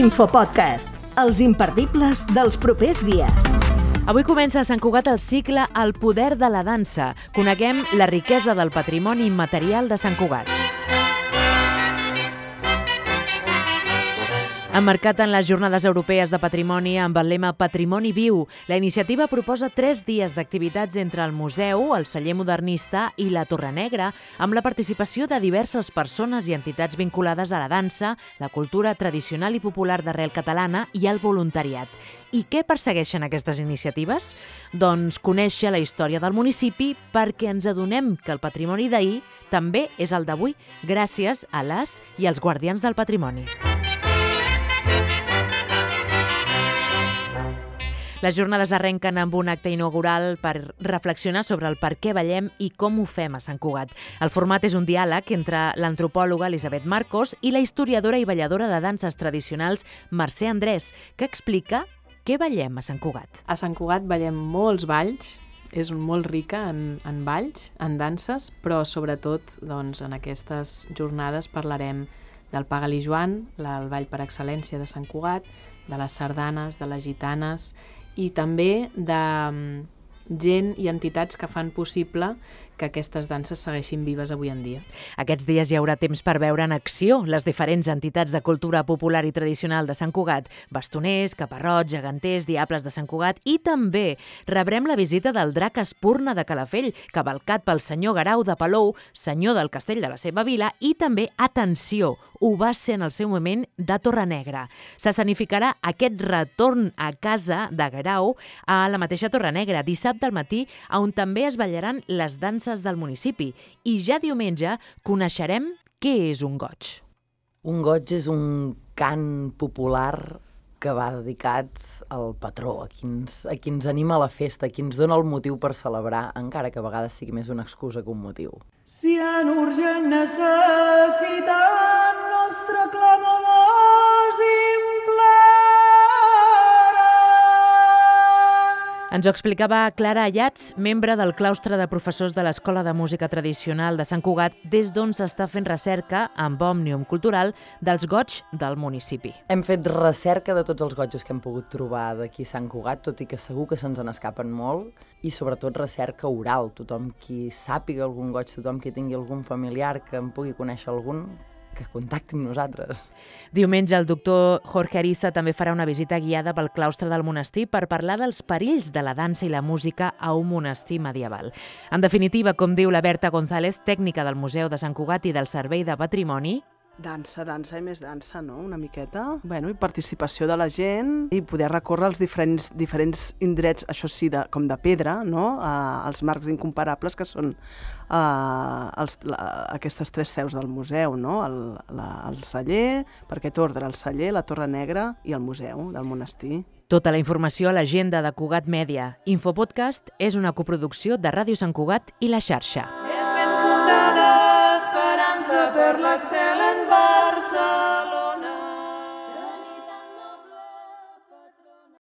Infopodcast, els imperdibles dels propers dies. Avui comença a Sant Cugat el cicle El poder de la dansa. Coneguem la riquesa del patrimoni immaterial de Sant Cugat. Emmarcat en les Jornades Europees de Patrimoni amb el lema Patrimoni Viu, la iniciativa proposa tres dies d'activitats entre el museu, el celler modernista i la Torre Negra, amb la participació de diverses persones i entitats vinculades a la dansa, la cultura tradicional i popular d'arrel catalana i el voluntariat. I què persegueixen aquestes iniciatives? Doncs conèixer la història del municipi perquè ens adonem que el patrimoni d'ahir també és el d'avui, gràcies a les i als guardians del patrimoni. Les jornades arrenquen amb un acte inaugural per reflexionar sobre el per què ballem i com ho fem a Sant Cugat. El format és un diàleg entre l'antropòloga Elisabet Marcos i la historiadora i balladora de danses tradicionals Mercè Andrés, que explica què ballem a Sant Cugat. A Sant Cugat ballem molts balls, és molt rica en, en balls, en danses, però sobretot doncs, en aquestes jornades parlarem del Pagali Joan, el ball per excel·lència de Sant Cugat, de les sardanes, de les gitanes i també de mm, gent i entitats que fan possible que aquestes danses segueixin vives avui en dia. Aquests dies hi haurà temps per veure en acció les diferents entitats de cultura popular i tradicional de Sant Cugat, bastoners, caparrots, geganters, diables de Sant Cugat i també rebrem la visita del drac Espurna de Calafell, cavalcat pel senyor Garau de Palou, senyor del castell de la seva vila i també, atenció, ho va ser en el seu moment de Torre Negra. S'escenificarà aquest retorn a casa de Garau a la mateixa Torre Negra dissabte al matí, on també es ballaran les danses danses del municipi i ja diumenge coneixerem què és un goig. Un goig és un cant popular que va dedicat al patró, a qui, ens, a qui ens anima a la festa, a qui ens dona el motiu per celebrar, encara que a vegades sigui més una excusa que un motiu. Si en urgent necessitat ens ho explicava Clara Ayats, membre del claustre de professors de l'Escola de Música Tradicional de Sant Cugat, des d'on s'està fent recerca amb Òmnium Cultural dels goig del municipi. Hem fet recerca de tots els gotjos que hem pogut trobar d'aquí Sant Cugat, tot i que segur que se'ns en escapen molt, i sobretot recerca oral. Tothom qui sàpiga algun goig, tothom qui tingui algun familiar que en pugui conèixer algun, que contacti amb nosaltres. Diumenge el doctor Jorge Ariza també farà una visita guiada pel claustre del monestir per parlar dels perills de la dansa i la música a un monestir medieval. En definitiva, com diu la Berta González, tècnica del Museu de Sant Cugat i del Servei de Patrimoni, Dansa, dansa i més dansa, no? Una miqueta. Bueno, i participació de la gent i poder recórrer els diferents, diferents indrets, això sí, de, com de pedra, no? Uh, els marcs incomparables que són uh, els, la, aquestes tres seus del museu, no? El, la, el celler, per aquest ordre, el celler, la Torre Negra i el museu del monestir. Tota la informació a l'agenda de Cugat Mèdia. Infopodcast és una coproducció de Ràdio Sant Cugat i la xarxa. És esperança per l'excel·lent Barcelona.